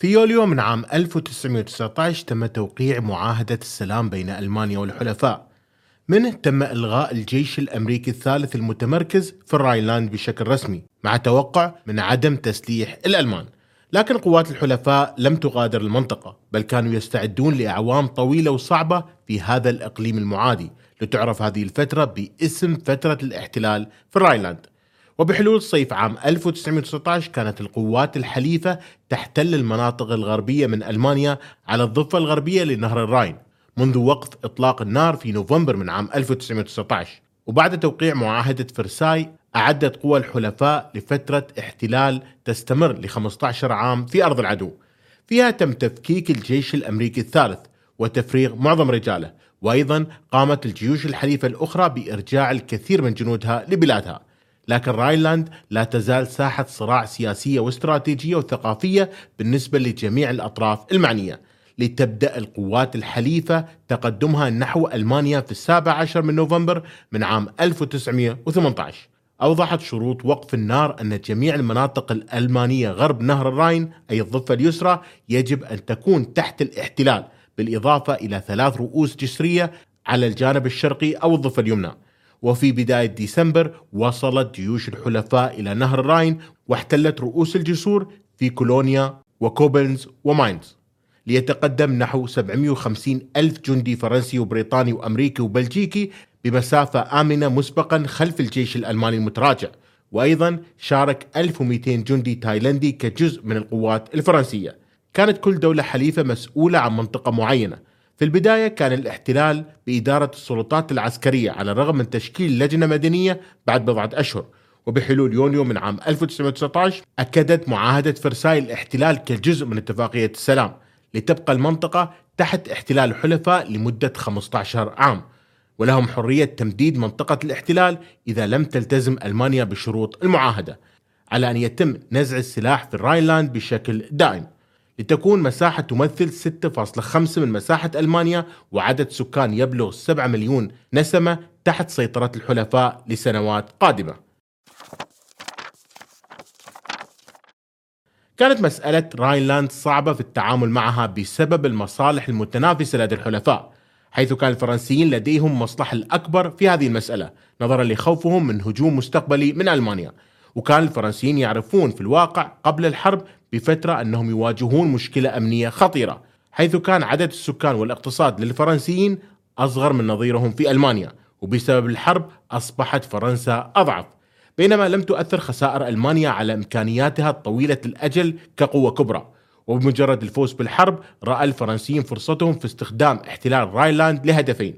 في يوليو من عام 1919 تم توقيع معاهدة السلام بين ألمانيا والحلفاء. منه تم إلغاء الجيش الأمريكي الثالث المتمركز في الراينلاند بشكل رسمي مع توقع من عدم تسليح الألمان. لكن قوات الحلفاء لم تغادر المنطقة بل كانوا يستعدون لأعوام طويلة وصعبة في هذا الإقليم المعادي لتعرف هذه الفترة باسم فترة الاحتلال في الراينلاند. وبحلول صيف عام 1919 كانت القوات الحليفة تحتل المناطق الغربية من ألمانيا على الضفة الغربية لنهر الراين منذ وقف إطلاق النار في نوفمبر من عام 1919 وبعد توقيع معاهدة فرساي أعدت قوى الحلفاء لفترة احتلال تستمر ل 15 عام في أرض العدو. فيها تم تفكيك الجيش الأمريكي الثالث وتفريغ معظم رجاله. وأيضا قامت الجيوش الحليفة الأخرى بإرجاع الكثير من جنودها لبلادها. لكن راينلاند لا تزال ساحة صراع سياسية واستراتيجية وثقافية بالنسبة لجميع الأطراف المعنية. لتبدأ القوات الحليفة تقدمها نحو ألمانيا في السابع عشر من نوفمبر من عام 1918 أوضحت شروط وقف النار أن جميع المناطق الألمانية غرب نهر الراين أي الضفة اليسرى يجب أن تكون تحت الاحتلال بالإضافة إلى ثلاث رؤوس جسرية على الجانب الشرقي أو الضفة اليمنى. وفي بداية ديسمبر وصلت جيوش الحلفاء إلى نهر الراين واحتلت رؤوس الجسور في كولونيا وكوبلنز وماينز. ليتقدم نحو 750 ألف جندي فرنسي وبريطاني وأمريكي وبلجيكي بمسافة آمنة مسبقا خلف الجيش الألماني المتراجع. وأيضا شارك 1200 جندي تايلندي كجزء من القوات الفرنسية. كانت كل دولة حليفة مسؤولة عن منطقة معينة. في البداية كان الاحتلال بإدارة السلطات العسكرية على الرغم من تشكيل لجنة مدنية بعد بضعة أشهر وبحلول يونيو من عام 1919 أكدت معاهدة فرساي الاحتلال كجزء من اتفاقية السلام لتبقى المنطقة تحت احتلال الحلفاء لمدة 15 عام ولهم حرية تمديد منطقة الاحتلال إذا لم تلتزم ألمانيا بشروط المعاهدة على أن يتم نزع السلاح في الراينلاند بشكل دائم. لتكون مساحة تمثل 6.5 من مساحة ألمانيا وعدد سكان يبلغ 7 مليون نسمة تحت سيطرة الحلفاء لسنوات قادمة. كانت مسألة راينلاند صعبة في التعامل معها بسبب المصالح المتنافسة لدى الحلفاء حيث كان الفرنسيين لديهم مصلحة الأكبر في هذه المسألة نظرا لخوفهم من هجوم مستقبلي من ألمانيا وكان الفرنسيين يعرفون في الواقع قبل الحرب بفترة أنهم يواجهون مشكلة أمنية خطيرة حيث كان عدد السكان والاقتصاد للفرنسيين أصغر من نظيرهم في ألمانيا وبسبب الحرب أصبحت فرنسا أضعف. بينما لم تؤثر خسائر ألمانيا على إمكانياتها الطويلة الأجل كقوة كبرى. وبمجرد الفوز بالحرب رأى الفرنسيين فرصتهم في استخدام احتلال رايلاند لهدفين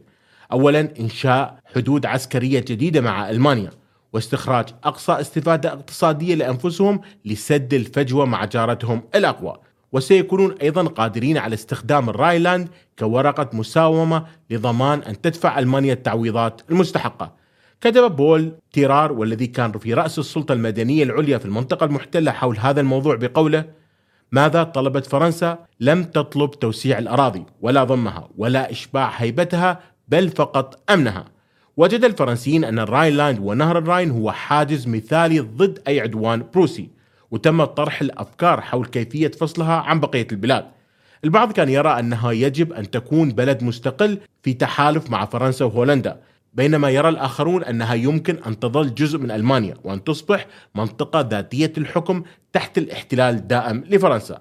أولا إنشاء حدود عسكرية جديدة مع ألمانيا. واستخراج أقصى استفادة اقتصادية لأنفسهم لسد الفجوة مع جارتهم الأقوى. وسيكونون أيضا قادرين على استخدام الرايلاند كورقة مساومة لضمان أن تدفع ألمانيا التعويضات المستحقة. كتب بول تيرار والذي كان في رأس السلطة المدنية العليا في المنطقة المحتلة حول هذا الموضوع بقوله ماذا طلبت فرنسا؟ لم تطلب توسيع الأراضي ولا ضمها ولا إشباع هيبتها بل فقط أمنها. وجد الفرنسيين أن الراينلاند ونهر الراين هو حاجز مثالي ضد أي عدوان بروسي وتم طرح الأفكار حول كيفية فصلها عن بقية البلاد. البعض كان يرى أنها يجب أن تكون بلد مستقل في تحالف مع فرنسا وهولندا بينما يرى الآخرون أنها يمكن أن تظل جزء من ألمانيا وأن تصبح منطقة ذاتية الحكم تحت الاحتلال الدائم لفرنسا.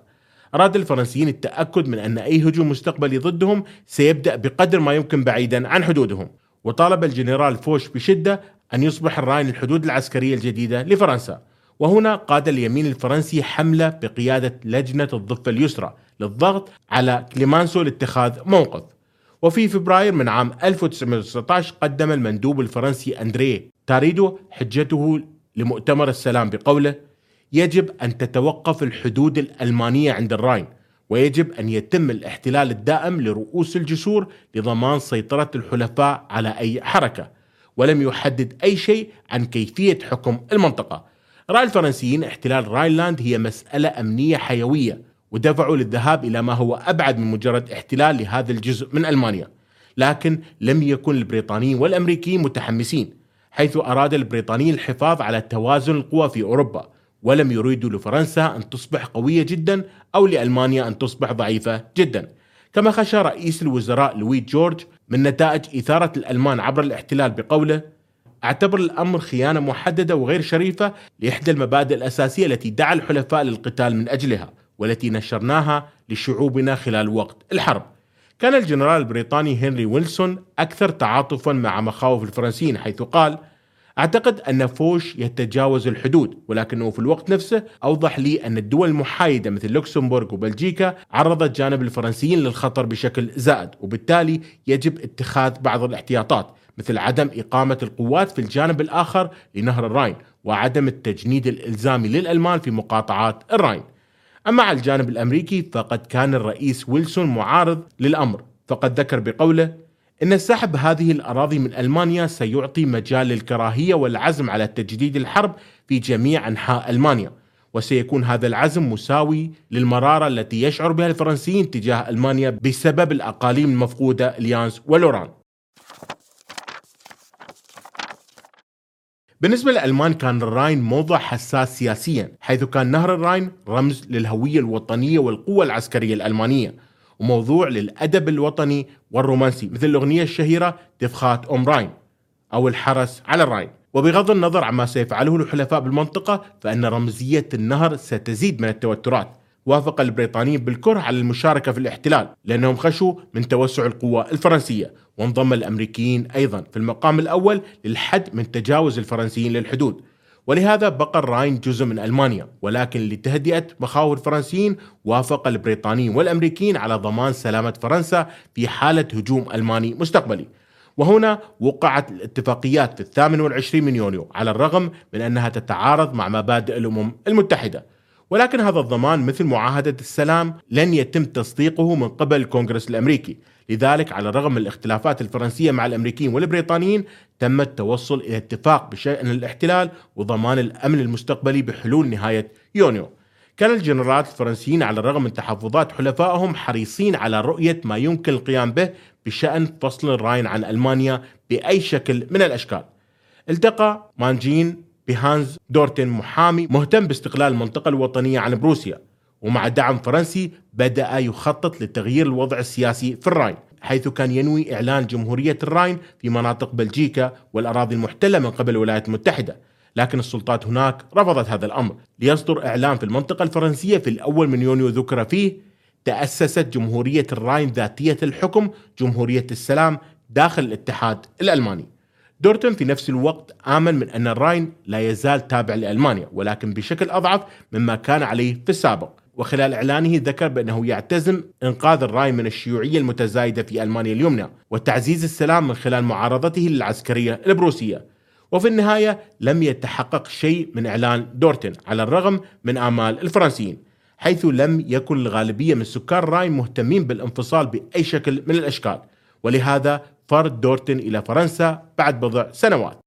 أراد الفرنسيين التأكد من أن أي هجوم مستقبلي ضدهم سيبدأ بقدر ما يمكن بعيدا عن حدودهم. وطالب الجنرال فوش بشدة أن يصبح الراين الحدود العسكرية الجديدة لفرنسا. وهنا قاد اليمين الفرنسي حملة بقيادة لجنة الضفة اليسرى للضغط على كليمانسو لاتخاذ موقف. وفي فبراير من عام 1919 قدم المندوب الفرنسي أندريه تارديو حجته لمؤتمر السلام بقوله يجب أن تتوقف الحدود الألمانية عند الراين. ويجب أن يتم الاحتلال الدائم لرؤوس الجسور لضمان سيطرة الحلفاء على أي حركة ولم يحدد أي شيء عن كيفية حكم المنطقة. رأى الفرنسيين احتلال راينلاند هي مسألة أمنية حيوية ودفعوا للذهاب إلى ما هو أبعد من مجرد احتلال لهذا الجزء من ألمانيا. لكن لم يكن البريطانيين والأمريكيين متحمسين حيث أراد البريطانيين الحفاظ على توازن القوى في أوروبا. ولم يريدوا لفرنسا أن تصبح قوية جدا أو لألمانيا أن تصبح ضعيفة جدا كما خشى رئيس الوزراء لوي جورج من نتائج إثارة الألمان عبر الاحتلال بقوله أعتبر الأمر خيانة محددة وغير شريفة لإحدى المبادئ الأساسية التي دعا الحلفاء للقتال من أجلها والتي نشرناها لشعوبنا خلال وقت الحرب. كان الجنرال البريطاني هنري ويلسون أكثر تعاطفا مع مخاوف الفرنسيين حيث قال: أعتقد أن فوش يتجاوز الحدود ولكنه في الوقت نفسه أوضح لي أن الدول المحايدة مثل لوكسمبورغ وبلجيكا عرضت جانب الفرنسيين للخطر بشكل زائد وبالتالي يجب اتخاذ بعض الاحتياطات مثل عدم إقامة القوات في الجانب الآخر لنهر الراين وعدم التجنيد الإلزامي للألمان في مقاطعات الراين أما على الجانب الأمريكي فقد كان الرئيس ويلسون معارض للأمر فقد ذكر بقوله إن سحب هذه الأراضي من ألمانيا سيعطي مجال للكراهية والعزم على تجديد الحرب في جميع أنحاء ألمانيا. وسيكون هذا العزم مساوي للمرارة التي يشعر بها الفرنسيين تجاه ألمانيا بسبب الأقاليم المفقودة اليانس ولوران. بالنسبة للألمان كان الراين موضع حساس سياسيا حيث كان نهر الراين رمز للهوية الوطنية والقوة العسكرية الألمانية. وموضوع للأدب الوطني والرومانسي مثل الأغنية الشهيرة تفخات أم راين أو الحرس على الراين. وبغض النظر عما سيفعله الحلفاء بالمنطقة فإن رمزية النهر ستزيد من التوترات. وافق البريطانيين بالكره على المشاركة في الاحتلال لأنهم خشوا من توسع القوى الفرنسية. وانضم الأمريكيين أيضا في المقام الأول للحد من تجاوز الفرنسيين للحدود. ولهذا بقى الراين جزء من ألمانيا ولكن لتهدئة مخاوف الفرنسيين وافق البريطانيين والأمريكيين على ضمان سلامة فرنسا في حالة هجوم ألماني مستقبلي. وهنا وقعت الاتفاقيات في الثامن والعشرين من يونيو على الرغم من أنها تتعارض مع مبادئ الأمم المتحدة. ولكن هذا الضمان مثل معاهدة السلام لن يتم تصديقه من قبل الكونغرس الأمريكي. لذلك على الرغم من الاختلافات الفرنسية مع الأمريكيين والبريطانيين تم التوصل إلى اتفاق بشأن الاحتلال وضمان الأمن المستقبلي بحلول نهاية يونيو. كان الجنرالات الفرنسيين على الرغم من تحفظات حلفائهم حريصين على رؤية ما يمكن القيام به بشأن فصل الراين عن ألمانيا بأي شكل من الأشكال. التقى مانجين بهانز دورتن محامي مهتم باستقلال المنطقة الوطنية عن بروسيا ومع دعم فرنسي بدأ يخطط لتغيير الوضع السياسي في الراين حيث كان ينوي إعلان جمهورية الراين في مناطق بلجيكا والأراضي المحتلة من قبل الولايات المتحدة لكن السلطات هناك رفضت هذا الأمر. ليصدر إعلان في المنطقة الفرنسية في الأول من يونيو ذكر فيه تأسست جمهورية الراين ذاتية الحكم جمهورية السلام داخل الاتحاد الألماني. دورتن في نفس الوقت آمن من أن الراين لا يزال تابع لألمانيا ولكن بشكل أضعف مما كان عليه في السابق. وخلال إعلانه ذكر بأنه يعتزم إنقاذ الراين من الشيوعية المتزايدة في ألمانيا اليمنى وتعزيز السلام من خلال معارضته للعسكرية البروسية. وفي النهاية لم يتحقق شيء من إعلان دورتن على الرغم من آمال الفرنسيين حيث لم يكن الغالبية من سكان الراين مهتمين بالانفصال بأي شكل من الأشكال. ولهذا فرد دورتن إلى فرنسا بعد بضع سنوات.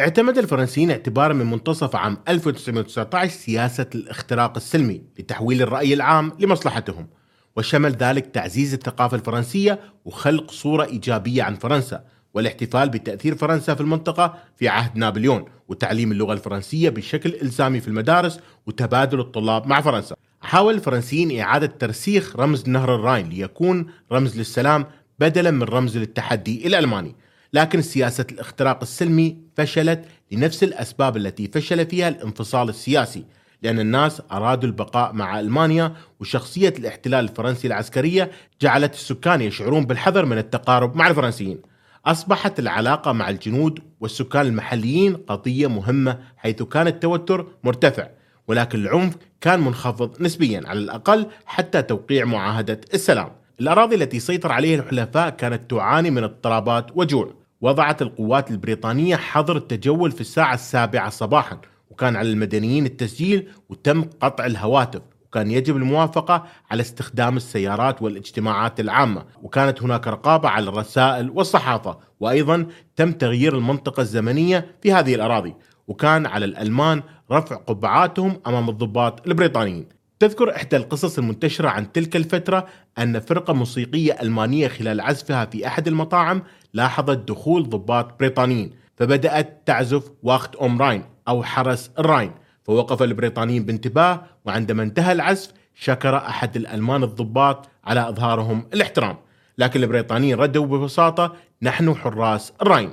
اعتمد الفرنسيين اعتبارا من منتصف عام 1919 سياسة الاختراق السلمي لتحويل الرأي العام لمصلحتهم وشمل ذلك تعزيز الثقافة الفرنسية وخلق صورة إيجابية عن فرنسا والاحتفال بتأثير فرنسا في المنطقة في عهد نابليون وتعليم اللغة الفرنسية بشكل إلزامي في المدارس وتبادل الطلاب مع فرنسا. حاول الفرنسيين إعادة ترسيخ رمز نهر الراين ليكون رمز للسلام بدلا من رمز للتحدي الألماني. لكن سياسة الاختراق السلمي فشلت لنفس الأسباب التي فشل فيها الانفصال السياسي لأن الناس أرادوا البقاء مع ألمانيا وشخصية الاحتلال الفرنسي العسكرية جعلت السكان يشعرون بالحذر من التقارب مع الفرنسيين. أصبحت العلاقة مع الجنود والسكان المحليين قضية مهمة حيث كان التوتر مرتفع. ولكن العنف كان منخفض نسبيا على الأقل حتى توقيع معاهدة السلام. الأراضي التي سيطر عليها الحلفاء كانت تعاني من اضطرابات وجوع. وضعت القوات البريطانية حظر التجول في الساعة السابعة صباحا وكان على المدنيين التسجيل وتم قطع الهواتف. وكان يجب الموافقة على استخدام السيارات والاجتماعات العامة وكانت هناك رقابة على الرسائل والصحافة وأيضا تم تغيير المنطقة الزمنية في هذه الأراضي وكان على الألمان رفع قبعاتهم أمام الضباط البريطانيين. تذكر إحدى القصص المنتشرة عن تلك الفترة أن فرقة موسيقية ألمانية خلال عزفها في أحد المطاعم لاحظت دخول ضباط بريطانيين فبدأت تعزف وقت أم راين أو حرس الراين فوقف البريطانيين بانتباه وعندما انتهى العزف شكر أحد الألمان الضباط على إظهارهم الاحترام. لكن البريطانيين ردوا ببساطة نحن حراس الراين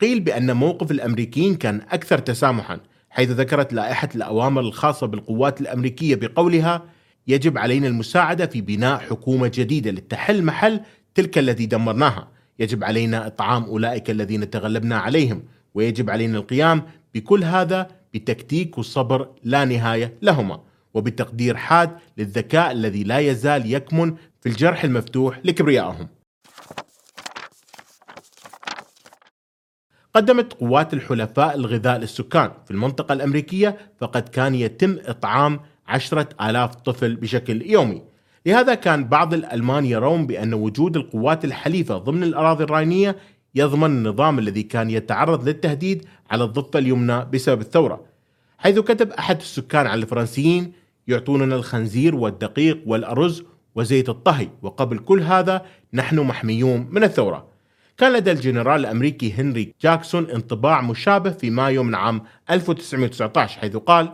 قيل بأن موقف الأمريكيين كان أكثر تسامحا حيث ذكرت لائحة الأوامر الخاصة بالقوات الأمريكية بقولها يجب علينا المساعدة في بناء حكومة جديدة لتحل محل تلك التي دمرناها. يجب علينا إطعام أولئك الذين تغلبنا عليهم ويجب علينا القيام بكل هذا بتكتيك وصبر لا نهاية لهما وبتقدير حاد للذكاء الذي لا يزال يكمن في الجرح المفتوح لكبريائهم. قدمت قوات الحلفاء الغذاء للسكان في المنطقة الأمريكية فقد كان يتم إطعام عشرة آلاف طفل بشكل يومي. لهذا كان بعض الألمان يرون بأن وجود القوات الحليفة ضمن الأراضي الرأينية يضمن النظام الذي كان يتعرض للتهديد على الضفة اليمنى بسبب الثورة حيث كتب أحد السكان عن الفرنسيين يعطوننا الخنزير والدقيق والأرز وزيت الطهي وقبل كل هذا نحن محميون من الثورة. كان لدى الجنرال الأمريكي هنري جاكسون انطباع مشابه في مايو من عام 1919 حيث قال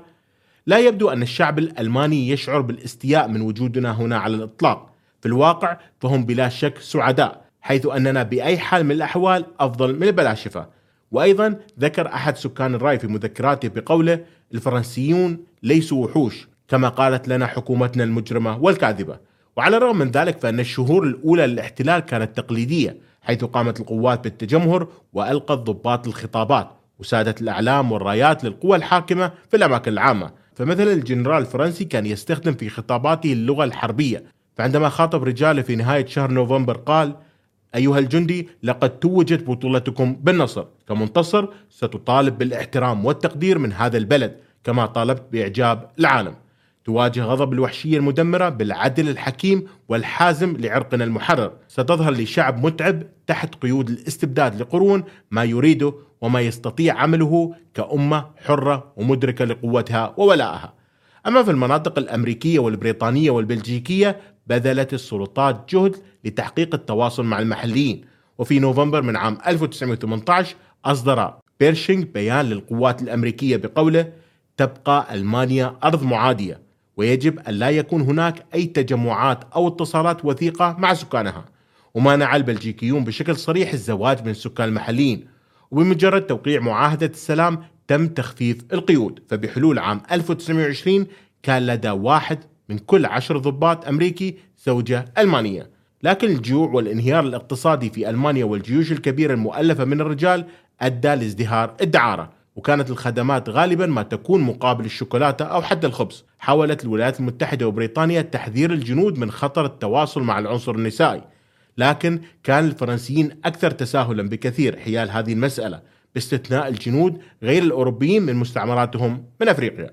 لا يبدو أن الشعب الألماني يشعر بالاستياء من وجودنا هنا على الإطلاق. في الواقع فهم بلا شك سعداء. حيث أننا بأي حال من الأحوال أفضل من البلاشفة وأيضا ذكر أحد سكان الرأي في مذكراته بقوله الفرنسيون ليسوا وحوش كما قالت لنا حكومتنا المجرمة والكاذبة. وعلى الرغم من ذلك فإن الشهور الأولى للاحتلال كانت تقليدية حيث قامت القوات بالتجمهر وألقت ضباط الخطابات وسادت الأعلام والرايات للقوى الحاكمة في الأماكن العامة. فمثلا الجنرال الفرنسي كان يستخدم في خطاباته اللغة الحربية فعندما خاطب رجاله في نهاية شهر نوفمبر قال أيها الجندي لقد توجت بطولتكم بالنصر. كمنتصر ستطالب بالاحترام والتقدير من هذا البلد كما طالبت بإعجاب العالم. تواجه غضب الوحشية المدمرة بالعدل الحكيم والحازم لعرقنا المحرر. ستظهر لشعب متعب تحت قيود الاستبداد لقرون ما يريده وما يستطيع عمله كأمة حرة ومدركة لقوتها وولائها أما في المناطق الأمريكية والبريطانية والبلجيكية بذلت السلطات جهد لتحقيق التواصل مع المحليين. وفي نوفمبر من عام 1918 أصدر بيرشينغ بيان للقوات الأمريكية بقوله تبقى ألمانيا أرض معادية ويجب أن لا يكون هناك أي تجمعات أو اتصالات وثيقة مع سكانها. ومانع البلجيكيون بشكل صريح الزواج من السكان المحليين. وبمجرد توقيع معاهدة السلام تم تخفيف القيود. فبحلول عام 1920 كان لدى واحد من كل عشر ضباط أمريكي زوجة ألمانية. لكن الجوع والانهيار الاقتصادي في ألمانيا والجيوش الكبيرة المؤلفة من الرجال أدى لازدهار الدعارة وكانت الخدمات غالبا ما تكون مقابل الشوكولاتة أو حتى الخبز. حاولت الولايات المتحدة وبريطانيا تحذير الجنود من خطر التواصل مع العنصر النسائي. لكن كان الفرنسيين أكثر تساهلا بكثير حيال هذه المسألة باستثناء الجنود غير الأوروبيين من مستعمراتهم من أفريقيا.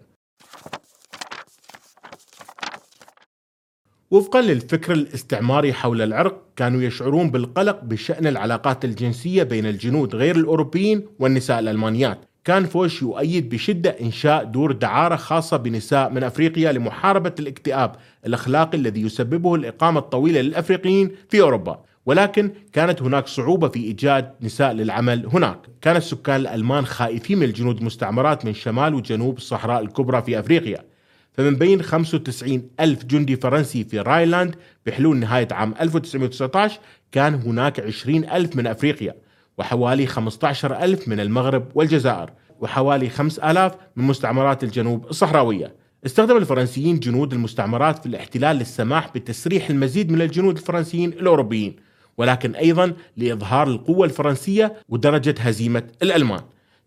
وفقا للفكر الاستعماري حول العرق كانوا يشعرون بالقلق بشأن العلاقات الجنسية بين الجنود غير الأوروبيين والنساء الألمانيات. كان فوش يؤيد بشدة إنشاء دور دعارة خاصة بنساء من أفريقيا لمحاربة الاكتئاب الأخلاقي الذي يسببه الإقامة الطويلة للأفريقيين في أوروبا. ولكن كانت هناك صعوبة في إيجاد نساء للعمل هناك. كان السكان الألمان خائفين من الجنود المستعمرات من شمال وجنوب الصحراء الكبرى في أفريقيا. فمن بين 95 ألف جندي فرنسي في رايلاند بحلول نهاية عام 1919 كان هناك 20 ألف من أفريقيا وحوالي 15 ألف من المغرب والجزائر وحوالي 5000 من مستعمرات الجنوب الصحراوية. استخدم الفرنسيين جنود المستعمرات في الاحتلال للسماح بتسريح المزيد من الجنود الفرنسيين الأوروبيين ولكن أيضا لإظهار القوة الفرنسية ودرجة هزيمة الألمان.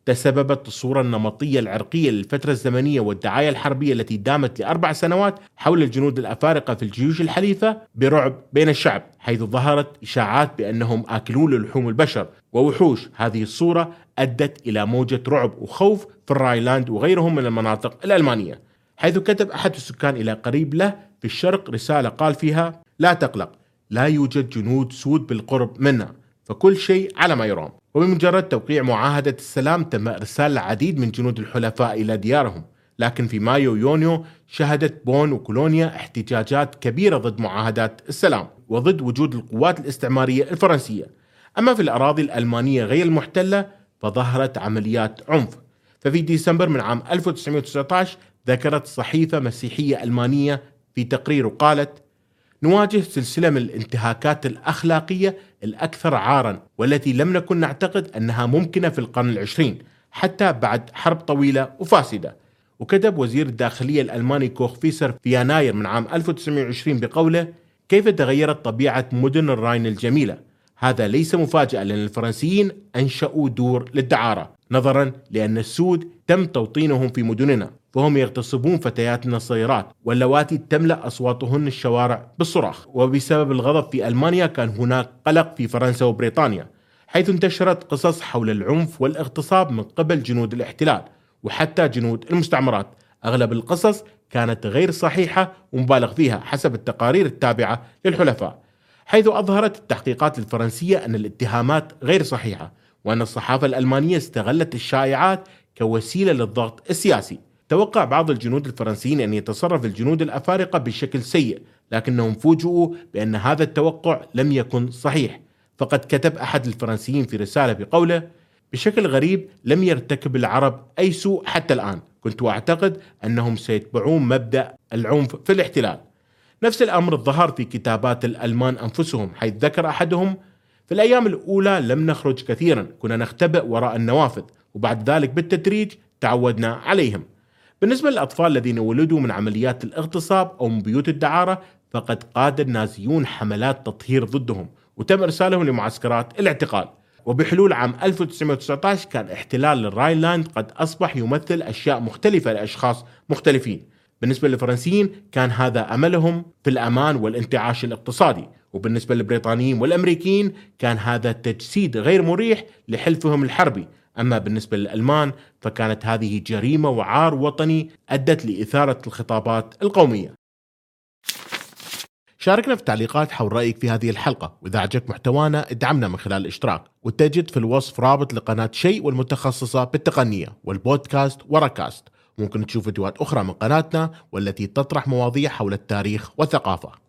تسببت الصورة النمطية العرقية للفترة الزمنية والدعاية الحربية التي دامت لأربع سنوات حول الجنود الأفارقة في الجيوش الحليفة برعب بين الشعب حيث ظهرت إشاعات بأنهم آكلون للحوم البشر. ووحوش هذه الصورة أدت إلى موجة رعب وخوف في الرايلاند وغيرهم من المناطق الألمانية حيث كتب أحد السكان إلى قريب له في الشرق رسالة قال فيها لا تقلق لا يوجد جنود سود بالقرب منا. فكل شيء على ما يرام. وبمجرد توقيع معاهدة السلام تم إرسال العديد من جنود الحلفاء إلى ديارهم. لكن في مايو يونيو شهدت بون وكولونيا احتجاجات كبيرة ضد معاهدات السلام وضد وجود القوات الاستعمارية الفرنسية. أما في الأراضي الألمانية غير المحتلة فظهرت عمليات عنف. ففي ديسمبر من عام 1919 ذكرت صحيفة مسيحية ألمانية في تقرير وقالت نواجه سلسلة من الانتهاكات الأخلاقية الأكثر عارا والتي لم نكن نعتقد أنها ممكنة في القرن العشرين حتى بعد حرب طويلة وفاسدة. وكتب وزير الداخلية الألماني كوخ فيسر في يناير من عام 1920 بقوله كيف تغيرت طبيعة مدن الراين الجميلة؟ هذا ليس مفاجأة لأن الفرنسيين أنشأوا دور للدعارة نظرا لأن السود تم توطينهم في مدننا. فهم يغتصبون فتياتنا الصغيرات واللواتي تملأ أصواتهن الشوارع بالصراخ. وبسبب الغضب في ألمانيا كان هناك قلق في فرنسا وبريطانيا حيث انتشرت قصص حول العنف والاغتصاب من قبل جنود الاحتلال وحتى جنود المستعمرات. أغلب القصص كانت غير صحيحة ومبالغ فيها حسب التقارير التابعة للحلفاء حيث أظهرت التحقيقات الفرنسية أن الاتهامات غير صحيحة وأن الصحافة الألمانية استغلت الشائعات كوسيلة للضغط السياسي. توقع بعض الجنود الفرنسيين أن يتصرف الجنود الأفارقة بشكل سيء لكنهم فوجئوا بأن هذا التوقع لم يكن صحيح. فقد كتب أحد الفرنسيين في رسالة بقوله بشكل غريب لم يرتكب العرب أي سوء حتى الآن. كنت أعتقد أنهم سيتبعون مبدأ العنف في الاحتلال. نفس الأمر ظهر في كتابات الألمان أنفسهم حيث ذكر أحدهم في الأيام الأولى لم نخرج كثيرا كنا نختبئ وراء النوافذ وبعد ذلك بالتدريج تعودنا عليهم. بالنسبة للأطفال الذين ولدوا من عمليات الاغتصاب أو من بيوت الدعارة فقد قاد النازيون حملات تطهير ضدهم وتم إرسالهم لمعسكرات الاعتقال. وبحلول عام 1919 كان احتلال الراينلاند قد أصبح يمثل أشياء مختلفة لأشخاص مختلفين. بالنسبة للفرنسيين كان هذا أملهم في الأمان والانتعاش الاقتصادي. وبالنسبة للبريطانيين والأمريكيين كان هذا تجسيد غير مريح لحلفهم الحربي. أما بالنسبة للألمان فكانت هذه جريمة وعار وطني أدت لإثارة الخطابات القومية. شاركنا في التعليقات حول رأيك في هذه الحلقة وإذا عجبك محتوانا ادعمنا من خلال الاشتراك وتجد في الوصف رابط لقناة شيء والمتخصصة بالتقنية والبودكاست وركاست. ممكن تشوف فيديوهات أخرى من قناتنا والتي تطرح مواضيع حول التاريخ والثقافة.